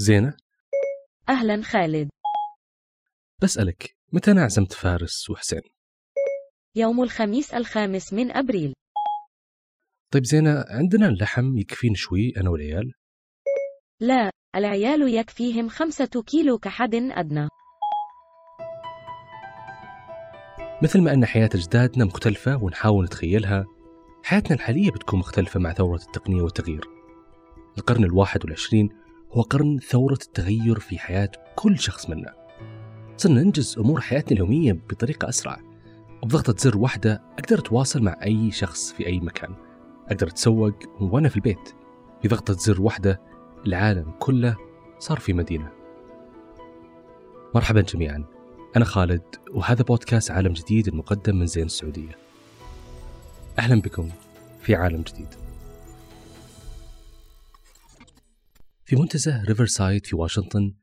زينة؟ أهلا خالد. بسألك متى أنا عزمت فارس وحسين؟ يوم الخميس الخامس من أبريل. طيب زينة عندنا اللحم يكفي نشوي أنا والعيال؟ لا العيال يكفيهم خمسة كيلو كحد أدنى. مثل ما أن حياة أجدادنا مختلفة ونحاول نتخيلها حياتنا الحالية بتكون مختلفة مع ثورة التقنية والتغيير. القرن الواحد والعشرين هو قرن ثورة التغير في حياة كل شخص منا. صرنا ننجز أمور حياتنا اليومية بطريقة أسرع. وبضغطة زر واحدة أقدر أتواصل مع أي شخص في أي مكان. أقدر أتسوق وأنا في البيت. بضغطة زر واحدة العالم كله صار في مدينة. مرحبا جميعا. أنا خالد وهذا بودكاست عالم جديد المقدم من زين السعودية. أهلا بكم في عالم جديد. في منتزه ريفرسايد في واشنطن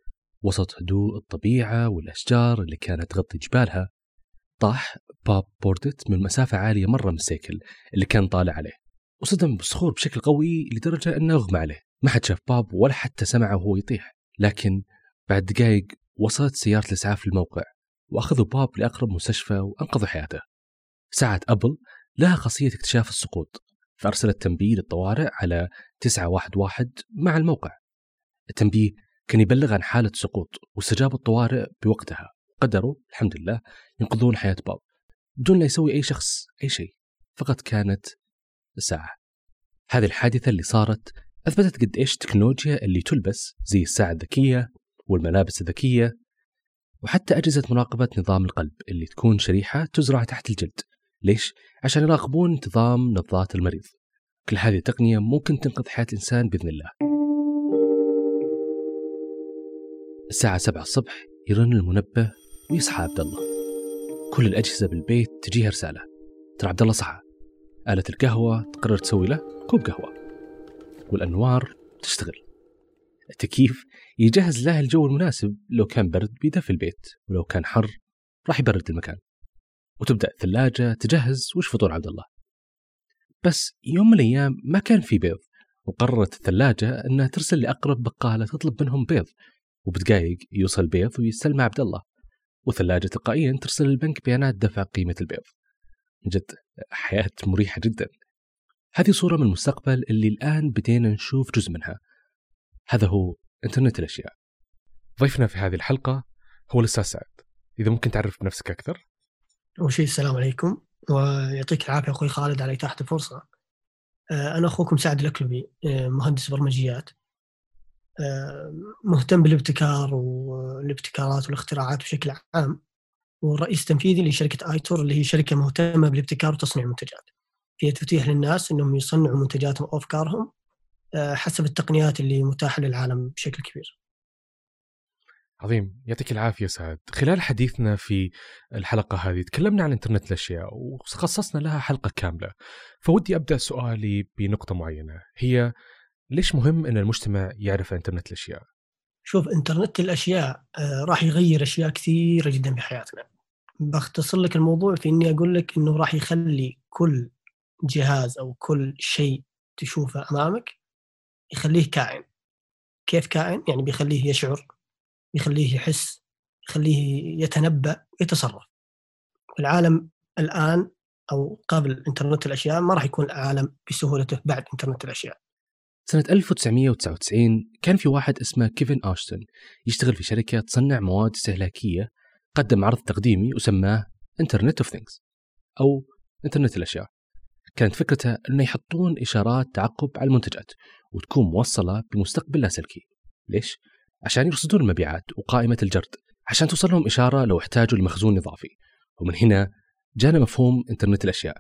وسط هدوء الطبيعة والأشجار اللي كانت تغطي جبالها طاح باب بوردت من مسافة عالية مرة من السيكل اللي كان طالع عليه وصدم بالصخور بشكل قوي لدرجة أنه أغمى عليه. ما حد شاف باب ولا حتى سمعه وهو يطيح لكن بعد دقائق وصلت سيارة الإسعاف للموقع وأخذوا باب لأقرب مستشفى وأنقذوا حياته. ساعة أبل لها خاصية اكتشاف السقوط فأرسلت تنبيه للطوارئ على 911 مع الموقع. التنبيه كان يبلغ عن حالة سقوط واستجاب الطوارئ بوقتها. قدروا الحمد لله ينقذون حياة باب بدون لا يسوي أي شخص أي شيء. فقط كانت الساعة. هذه الحادثة اللي صارت أثبتت قد إيش التكنولوجيا اللي تلبس زي الساعة الذكية والملابس الذكية وحتى أجهزة مراقبة نظام القلب اللي تكون شريحة تزرع تحت الجلد. ليش؟ عشان يراقبون انتظام نبضات المريض. كل هذه التقنية ممكن تنقذ حياة الإنسان بإذن الله. الساعة 7 الصبح يرن المنبه ويصحى عبد الله. كل الأجهزة بالبيت تجيها رسالة. ترى عبد الله صحى. آلة القهوة تقرر تسوي له كوب قهوة. والأنوار تشتغل. التكييف يجهز له الجو المناسب. لو كان برد بيدفي البيت ولو كان حر راح يبرد المكان. وتبدأ الثلاجة تجهز وش فطور عبد الله. بس يوم من الأيام ما كان في بيض وقررت الثلاجة أنها ترسل لأقرب بقالة تطلب منهم بيض. وبدقايق يوصل البيض ويستلمه عبد الله. والثلاجة تلقائيا ترسل للبنك بيانات دفع قيمة البيض. جد حياة مريحة جدا. هذه صورة من المستقبل اللي الآن بدينا نشوف جزء منها. هذا هو إنترنت الأشياء. ضيفنا في هذه الحلقة هو الأستاذ سعد. إذا ممكن تعرف بنفسك أكثر؟ أول شيء السلام عليكم ويعطيك العافية أخوي خالد على إتاحة الفرصة. آه، أنا أخوكم سعد الأكلبي آه، مهندس برمجيات. مهتم بالابتكار والابتكارات والاختراعات بشكل عام ورئيس تنفيذي لشركة آيتور اللي هي شركة مهتمة بالابتكار وتصنيع المنتجات. فيها تتيح للناس أنهم يصنعوا منتجاتهم وأفكارهم حسب التقنيات اللي متاحة للعالم بشكل كبير. عظيم. يعطيك العافية سعد. خلال حديثنا في الحلقة هذه تكلمنا عن انترنت الأشياء وخصصنا لها حلقة كاملة. فودي أبدأ سؤالي بنقطة معينة. هي ليش مهم أن المجتمع يعرف إنترنت الأشياء؟ شوف إنترنت الأشياء آه، راح يغير أشياء كثيرة جدا في حياتنا بختصر لك الموضوع في إني أقول لك إنه راح يخلي كل جهاز أو كل شيء تشوفه أمامك يخليه كائن كيف كائن؟ يعني بيخليه يشعر يخليه يحس يخليه يتنبأ يتصرف العالم الآن أو قبل إنترنت الأشياء ما راح يكون العالم بسهولته بعد إنترنت الأشياء سنة 1999 كان في واحد اسمه كيفن أشتون يشتغل في شركة تصنع مواد استهلاكية قدم عرض تقديمي وسماه internet of things أو انترنت الأشياء. كانت فكرته أنه يحطون إشارات تعقب على المنتجات وتكون موصلة بمستقبل لاسلكي ليش؟ عشان يرصدون المبيعات وقائمة الجرد عشان توصل لهم إشارة لو احتاجوا لمخزون إضافي. ومن هنا جانا مفهوم إنترنت الأشياء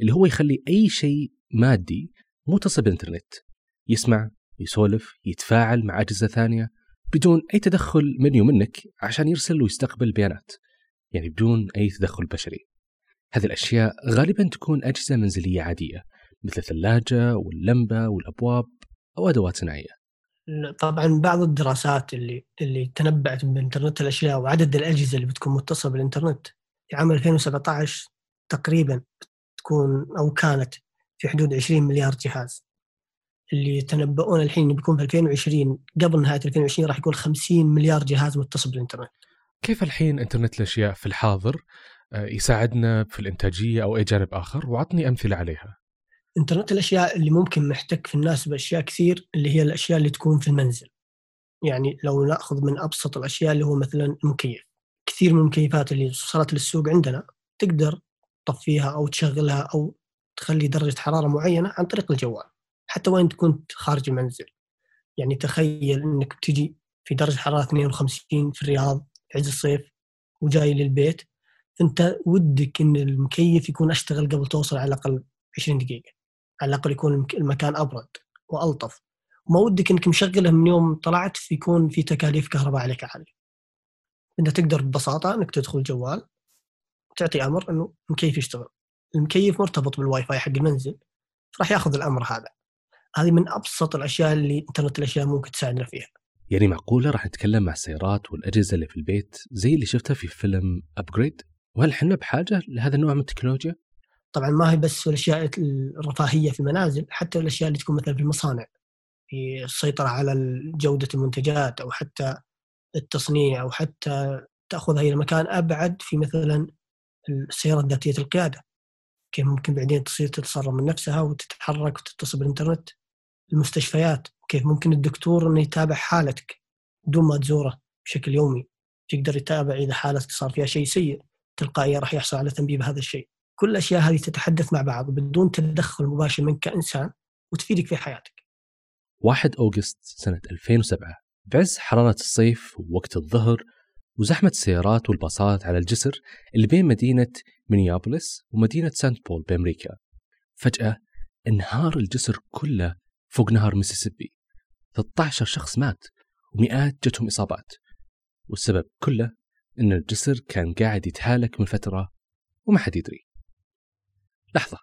اللي هو يخلي أي شيء مادي متصل بالإنترنت. يسمع يسولف يتفاعل مع أجهزة ثانية بدون أي تدخل مني ومنك عشان يرسل ويستقبل بيانات يعني بدون أي تدخل بشري. هذه الأشياء غالبا تكون أجهزة منزلية عادية مثل الثلاجة واللمبة والأبواب أو أدوات صناعية. طبعا بعض الدراسات اللي اللي تنبأت بإنترنت الأشياء وعدد الأجهزة اللي بتكون متصلة بالإنترنت في عام 2017 تقريبا تكون أو كانت في حدود 20 مليار جهاز. اللي يتنبؤون الحين إنه بيكون في 2020 قبل نهاية 2020 راح يكون 50 مليار جهاز متصل بالإنترنت. كيف الحين إنترنت الأشياء في الحاضر آه، يساعدنا في الإنتاجية أو أي جانب آخر وعطني أمثلة عليها. إنترنت الأشياء اللي ممكن محتك في الناس بأشياء كثير اللي هي الأشياء اللي تكون في المنزل. يعني لو نأخذ من أبسط الأشياء اللي هو مثلا المكيف. كثير من المكيفات اللي وصلت للسوق عندنا تقدر تطفيها أو تشغلها أو تخلي درجة حرارة معينة عن طريق الجوال. حتى وين كنت خارج المنزل. يعني تخيل إنك تجي في درجة حرارة 52 في الرياض في عز الصيف وجاي للبيت أنت ودك إن المكيف يكون أشتغل قبل توصل على الأقل 20 دقيقة. على الأقل يكون المكان أبرد وألطف. وما ودك إنك مشغله من يوم طلعت يكون في تكاليف كهرباء عليك عالية. انت تقدر ببساطة إنك تدخل الجوال وتعطي أمر إنه المكيف يشتغل. المكيف مرتبط بالواي فاي حق المنزل راح ياخذ الأمر هذا. هذه من أبسط الأشياء اللي إنترنت الأشياء ممكن تساعدنا فيها. يعني معقولة راح نتكلم مع السيارات والأجهزة اللي في البيت زي اللي شفتها في فيلم أبجريد وهل حنا بحاجة لهذا النوع من التكنولوجيا؟ طبعا ما هي بس الأشياء الرفاهية في المنازل حتى الأشياء اللي تكون مثلا في المصانع في السيطرة على جودة المنتجات أو حتى التصنيع أو حتى تأخذها إلى مكان أبعد في مثلا السيارات ذاتيه القيادة. كيف ممكن بعدين تصير تتصرف من نفسها وتتحرك وتتصل بالإنترنت؟ المستشفيات كيف ممكن الدكتور إنه يتابع حالتك بدون ما تزوره بشكل يومي؟ يقدر يتابع إذا حالتك صار فيها شيء سيء تلقائيا راح يحصل على تنبيه بهذا الشيء. كل الأشياء هذه تتحدث مع بعض بدون تدخل مباشر منك كإنسان وتفيدك في حياتك. 1 أوغست سنة 2007 بعز حرارة الصيف ووقت الظهر وزحمة السيارات والباصات على الجسر اللي بين مدينة مينيابوليس ومدينة سانت بول بأمريكا. فجأة انهار الجسر كله فوق نهر ميسيسيبي. 13 شخص مات ومئات جتهم إصابات. والسبب كله أن الجسر كان قاعد يتهالك من فترة وما حد يدري. لحظة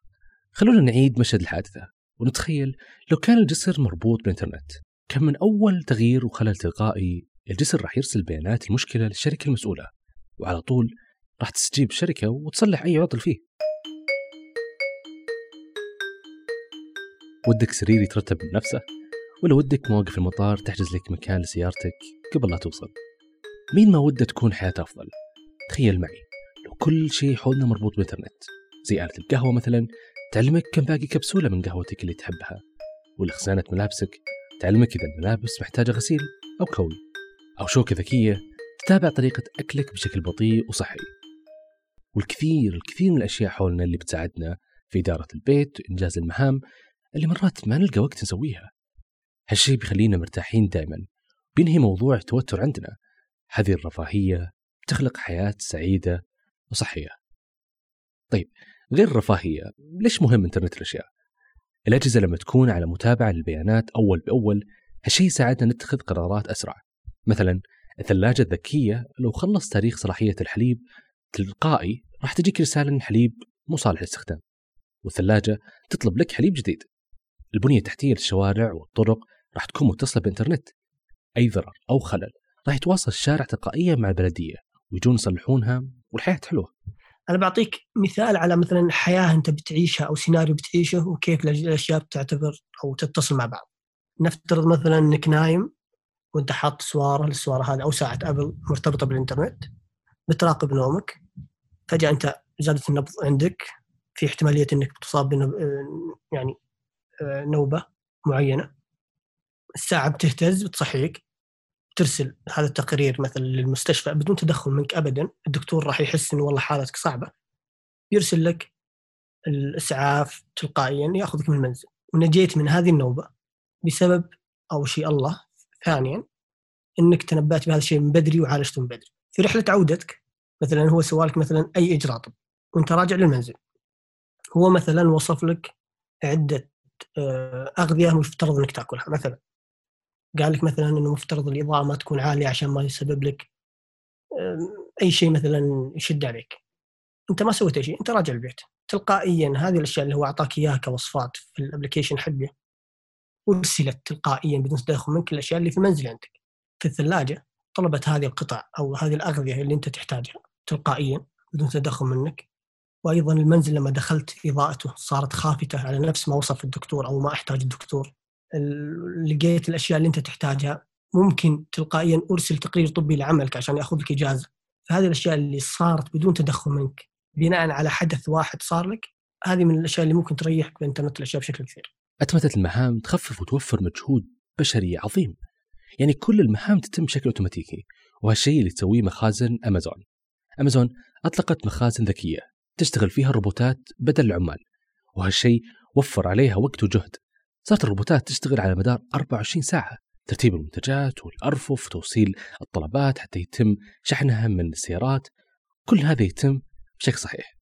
خلونا نعيد مشهد الحادثة ونتخيل لو كان الجسر مربوط بالإنترنت كان من أول تغيير وخلل تلقائي الجسر راح يرسل بيانات المشكلة للشركة المسؤولة وعلى طول راح تستجيب الشركة وتصلح أي عطل فيه. ودك سرير يترتب من نفسه ولا ودك مواقف المطار تحجز لك مكان لسيارتك قبل لا توصل؟ مين ما وده تكون حياته أفضل؟ تخيل معي لو كل شيء حولنا مربوط بالإنترنت زي آلة القهوة مثلا تعلمك كم باقي كبسولة من قهوتك اللي تحبها. ولا خزانة ملابسك تعلمك إذا الملابس محتاجة غسيل أو كوي أو شوكة ذكية تتابع طريقة أكلك بشكل بطيء وصحي. والكثير الكثير من الأشياء حولنا اللي بتساعدنا في إدارة البيت وإنجاز المهام اللي مرات ما نلقى وقت نسويها. هالشيء بيخلينا مرتاحين دائما بينهي موضوع التوتر عندنا. هذه الرفاهية تخلق حياة سعيدة وصحية. طيب غير الرفاهية ليش مهم إنترنت الأشياء؟ الأجهزة لما تكون على متابعة للبيانات أول بأول هالشيء يساعدنا نتخذ قرارات أسرع. مثلا الثلاجة الذكية لو خلص تاريخ صلاحية الحليب تلقائي راح تجيك رسالة أن الحليب مو صالح للاستخدام. والثلاجة تطلب لك حليب جديد. البنية التحتية للشوارع والطرق راح تكون متصلة بإنترنت. أي ضرر أو خلل راح يتواصل الشارع تلقائيا مع البلدية ويجون يصلحونها والحياة حلوة. أنا بعطيك مثال على مثلا حياة أنت بتعيشها أو سيناريو بتعيشه وكيف الأشياء بتعتبر أو تتصل مع بعض. نفترض مثلا أنك نايم وأنت حاط سوارة السوارة هذه أو ساعة أبل مرتبطة بالإنترنت بتراقب نومك فجأة أنت زادت النبض عندك في احتمالية أنك تصاب يعني آه، نوبة معينة. الساعة بتهتز بتصحيك ترسل هذا التقرير مثلا للمستشفى بدون تدخل منك ابدا الدكتور راح يحس إنه والله حالتك صعبة. يرسل لك الإسعاف تلقائيا يأخذك من المنزل. ونجيت من هذه النوبة بسبب اول شيء الله ثانيا إنك تنبأت بهذا الشيء من بدري وعالجته من بدري. في رحلة عودتك مثلا هو سوالك مثلا أي إجراء طب وأنت راجع للمنزل. هو مثلا وصف لك عدة اغذيه مفترض إنك تأكلها مثلا. قال لك مثلا إنه مفترض الإضاءة ما تكون عالية عشان ما يسبب لك أي شيء مثلا يشد عليك. أنت ما سويت أي شيء أنت راجع البيت. تلقائيا هذه الأشياء اللي هو أعطاك إياها كوصفات في ال application حقه ارسلت تلقائيا بدون تدخل منك الأشياء اللي في المنزل عندك. في الثلاجة طلبت هذه القطع أو هذه الأغذية اللي أنت تحتاجها تلقائيا بدون تدخل منك. وأيضا المنزل لما دخلت إضاءته صارت خافتة على نفس ما وصف الدكتور أو ما أحتاج الدكتور. ال- لقيت الأشياء اللي أنت تحتاجها. ممكن تلقائيا أرسل تقرير طبي لعملك عشان ياخذ لك إجازة. فهذه الأشياء اللي صارت بدون تدخل منك بناء على حدث واحد صار لك هذه من الأشياء اللي ممكن تريحك بإنترنت الأشياء بشكل كثير. أتمتة المهام تخفف وتوفر مجهود بشري عظيم. يعني كل المهام تتم بشكل أوتوماتيكي وهالشيء اللي تسويه مخازن أمازون. أمازون أطلقت مخازن ذكية. تشتغل فيها الروبوتات بدل العمال وهالشيء وفر عليها وقت وجهد. صارت الروبوتات تشتغل على مدار 24 ساعة ترتيب المنتجات والأرفف وتوصيل الطلبات حتى يتم شحنها من السيارات. كل هذا يتم بشكل صحيح.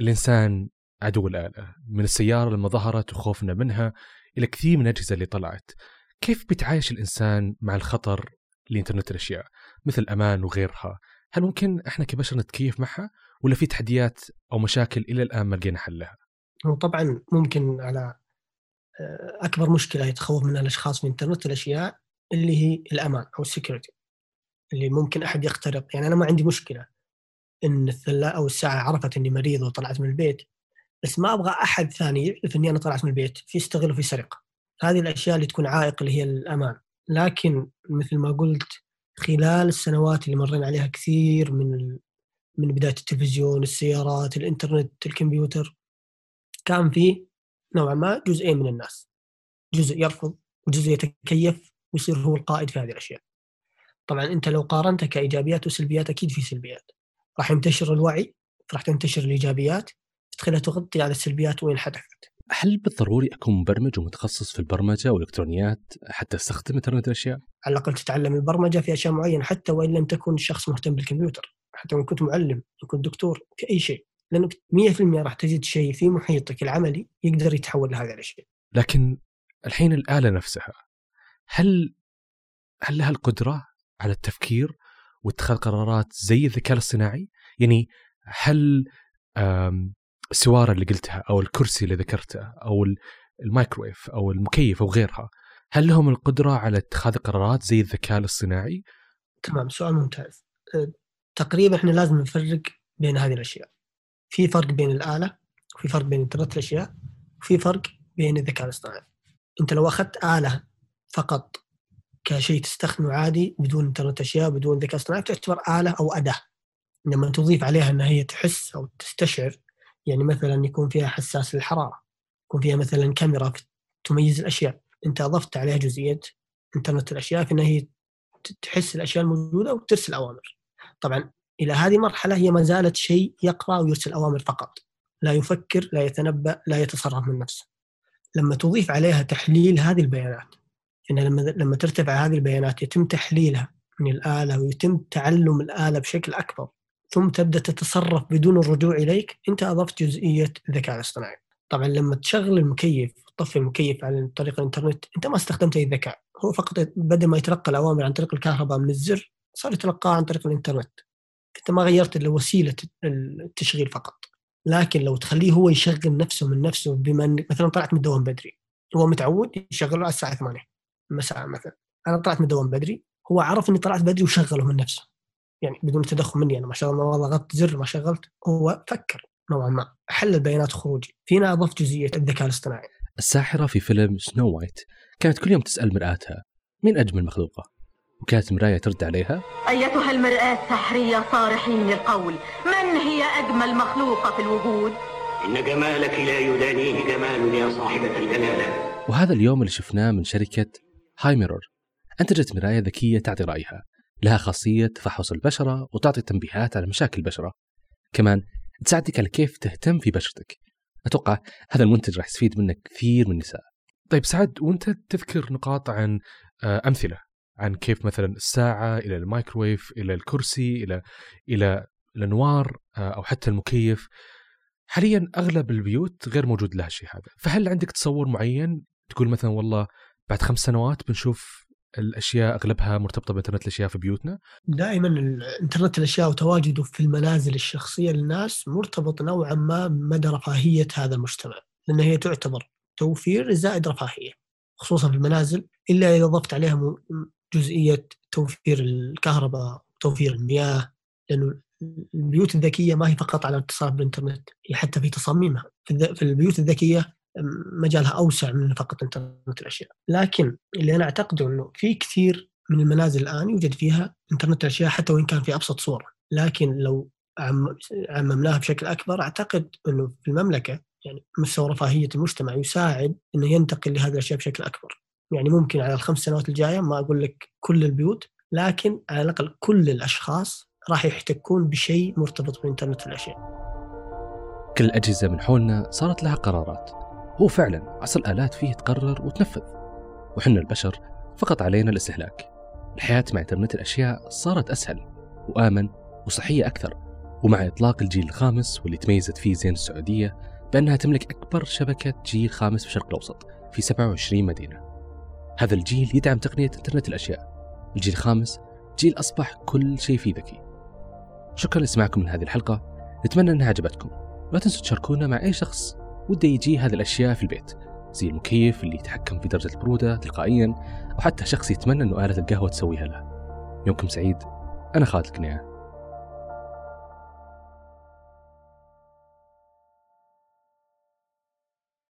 الإنسان عدو الآلة من السيارة لما ظهرت وخوفنا منها إلى كثير من الأجهزة اللي طلعت. كيف بيتعايش الإنسان مع الخطر لإنترنت الأشياء مثل أمان وغيرها؟ هل ممكن إحنا كبشر نتكيف معها؟ ولا في تحديات أو مشاكل إلى الآن ما لقينا حلها؟ هو طبعا ممكن على آه، أكبر مشكلة يتخوف منها الأشخاص من انترنت الأشياء اللي هي الأمان أو السكيورتي اللي ممكن أحد يخترق. يعني أنا ما عندي مشكلة إن الثلاجه أو الساعة عرفت إني مريض وطلعت من البيت بس ما أبغى أحد ثاني يعرف إني أنا طلعت من البيت في يستغل وفي سرقه هذه الأشياء اللي تكون عائق اللي هي الأمان. لكن مثل ما قلت خلال السنوات اللي مرينا عليها كثير من. من بداية التلفزيون السيارات الإنترنت الكمبيوتر. كان في نوعا ما جزئين من الناس. جزء يرفض وجزء يتكيف ويصير هو القائد في هذه الأشياء. طبعا أنت لو قارنتها كإيجابيات وسلبيات أكيد في سلبيات. راح ينتشر الوعي راح تنتشر الإيجابيات. تخليها تغطي على السلبيات وين حدثت. هل بالضروري أكون مبرمج ومتخصص في البرمجة والإلكترونيات حتى أستخدم إنترنت الأشياء؟ على الأقل تتعلم البرمجة في أشياء معينة حتى وإن لم تكن شخص مهتم بالكمبيوتر. حتى وان كنت معلم وان كنت دكتور في أي شيء لأنك 100% راح تجد شيء في محيطك العملي يقدر يتحول لهذه الاشياء لكن الحين الآلة نفسها هل هل لها القدرة على التفكير واتخاذ قرارات زي الذكاء الاصطناعي؟ يعني هل آم، السوارة اللي قلتها أو الكرسي اللي ذكرته أو ال- المايكرويف أو المكيف أو غيرها هل لهم القدرة على اتخاذ قرارات زي الذكاء الاصطناعي؟ تمام سؤال ممتاز أه، تقريبا إحنا لازم نفرق بين هذه الأشياء. في فرق بين الآلة وفي فرق بين انترنت الاشياء وفي فرق بين الذكاء الاصطناعي. أنت لو أخذت آلة فقط كشيء تستخدمه عادي بدون انترنت أشياء بدون ذكاء اصطناعي تعتبر آلة أو أداة. لما تضيف عليها إنها هي تحس أو تستشعر يعني مثلا يكون فيها حساس للحرارة يكون فيها مثلا كاميرا تميز الأشياء. أنت أضفت عليها جزئية إنترنت الأشياء في انها هي تحس الأشياء الموجودة وترسل أوامر. طبعا إلى هذه المرحله هي ما زالت شيء يقرأ ويرسل أوامر فقط. لا يفكر لا يتنبأ لا يتصرف من نفسه. لما تضيف عليها تحليل هذه البيانات ان لما لما ترتفع هذه البيانات يتم تحليلها من الآلة ويتم تعلم الآلة بشكل أكبر ثم تبدأ تتصرف بدون الرجوع إليك أنت أضفت جزئية الذكاء الاصطناعي. طبعا لما تشغل المكيف تطفي المكيف عن طريق الإنترنت أنت ما استخدمت أي ذكاء. هو فقط بدل ما يتلقى الأوامر عن طريق الكهرباء من الزر صار يتلقاها عن طريق الإنترنت. انت ما غيرت إلا وسيلة التشغيل فقط. لكن لو تخليه هو يشغل نفسه من نفسه بما مثلا طلعت من الدوام بدري هو متعود يشغله على الساعة 8 مساء مثلا. أنا طلعت من الدوام بدري هو عرف إني طلعت بدري وشغله من نفسه. يعني بدون تدخل مني أنا ما الله ما ضغطت زر ما شغلت. هو فكر نوعا ما حل البيانات خروجي. فينا أضفت جزئية الذكاء الاصطناعي. الساحرة في فيلم سنو وايت كانت كل يوم تسأل مرآتها مين أجمل مخلوقة؟ وكانت مراية ترد عليها؟ أيتها المرآة سحرية صارحين للقول من هي أجمل مخلوقة في الوجود؟ إن جمالك لا يدانيه جمال يا صاحبة الجلالة. وهذا اليوم اللي شفناه من شركة هاي ميرور. أنتجت مراية ذكية تعطي رأيها لها خاصية تفحص البشرة وتعطي تنبيهات على مشاكل البشرة. كمان تساعدك على كيف تهتم في بشرتك. أتوقع هذا المنتج راح يستفيد منه كثير من النساء. طيب سعد وأنت تذكر نقاط عن آه، أمثلة؟ عن كيف مثلا الساعة إلى المايكرويف إلى الكرسي إلى إلى الأنوار آه، أو حتى المكيف. حاليا أغلب البيوت غير موجود لها الشيء هذا. فهل عندك تصور معين؟ تقول مثلا والله بعد خمس سنوات بنشوف الأشياء أغلبها مرتبطة بإنترنت الأشياء في بيوتنا؟ دائما الانترنت الأشياء وتواجده في المنازل الشخصية للناس مرتبط نوعا ما بمدى رفاهية هذا المجتمع. لأن هي تعتبر توفير زائد رفاهية خصوصا في المنازل إلا إذا ضفت عليها جزئية توفير الكهرباء توفير المياه لأنه البيوت الذكية ما هي فقط على الاتصال بالإنترنت هي حتى في تصاميمها. في البيوت الذكية مجالها أوسع من فقط إنترنت الأشياء، لكن اللي أنا اعتقده إنه في كثير من المنازل الآن يوجد فيها إنترنت الأشياء حتى وإن كان في أبسط صورة، لكن لو عممناها بشكل أكبر أعتقد إنه في المملكة يعني مستوى رفاهية المجتمع يساعد إنه ينتقل لهذه الأشياء بشكل أكبر. يعني ممكن على الخمس سنوات الجاية ما أقول لك كل البيوت لكن على الأقل كل الأشخاص راح يحتكون بشيء مرتبط بإنترنت الأشياء. كل الاجهزه من حولنا صارت لها قرارات. هو فعلا عصر الالات فيه تقرر وتنفذ. وحنا البشر فقط علينا الاستهلاك. الحياة مع إنترنت الأشياء صارت أسهل وآمن وصحية أكثر. ومع إطلاق الجيل الخامس واللي تميزت فيه زين السعودية بأنها تملك أكبر شبكة جيل خامس في الشرق الأوسط في 27 مدينة. هذا الجيل يدعم تقنية إنترنت الأشياء. الجيل الخامس جيل أصبح كل شيء فيه ذكي. شكرا لسماعكم من هذه الحلقة، نتمنى أنها عجبتكم. لا تنسوا تشاركونا مع أي شخص وده يجي هذه الأشياء في البيت زي المكيف اللي يتحكم في درجة البرودة تلقائيا أو حتى شخص يتمنى إنه اله القهوة تسويها له. يومكم سعيد. أنا خالد القنيعة.